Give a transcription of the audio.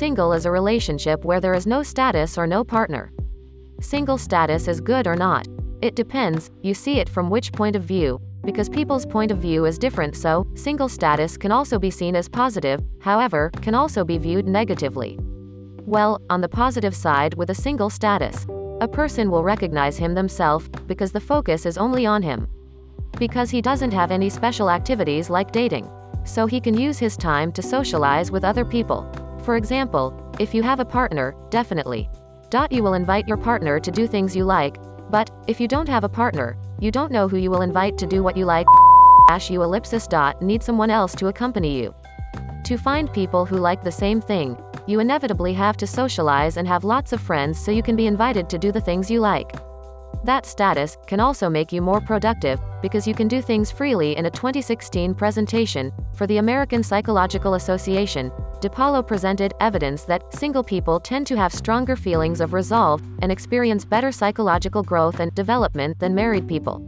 single is a relationship where there is no status or no partner. Single status is good or not. It depends, you see it from which point of view, because people's point of view is different so, single status can also be seen as positive, however, can also be viewed negatively. Well, on the positive side with a single status, a person will recognize him themselves, because the focus is only on him. Because he doesn't have any special activities like dating. So he can use his time to socialize with other people. For example, if you have a partner, definitely. You will invite your partner to do things you like, but, if you don't have a partner, you don't know who you will invite to do what you like, you ellipsis dot need someone else to accompany you. To find people who like the same thing, you inevitably have to socialize and have lots of friends so you can be invited to do the things you like. That status can also make you more productive because you can do things freely in a 2016 presentation for the American Psychological Association. DePaulo presented evidence that single people tend to have stronger feelings of resolve and experience better psychological growth and development than married people.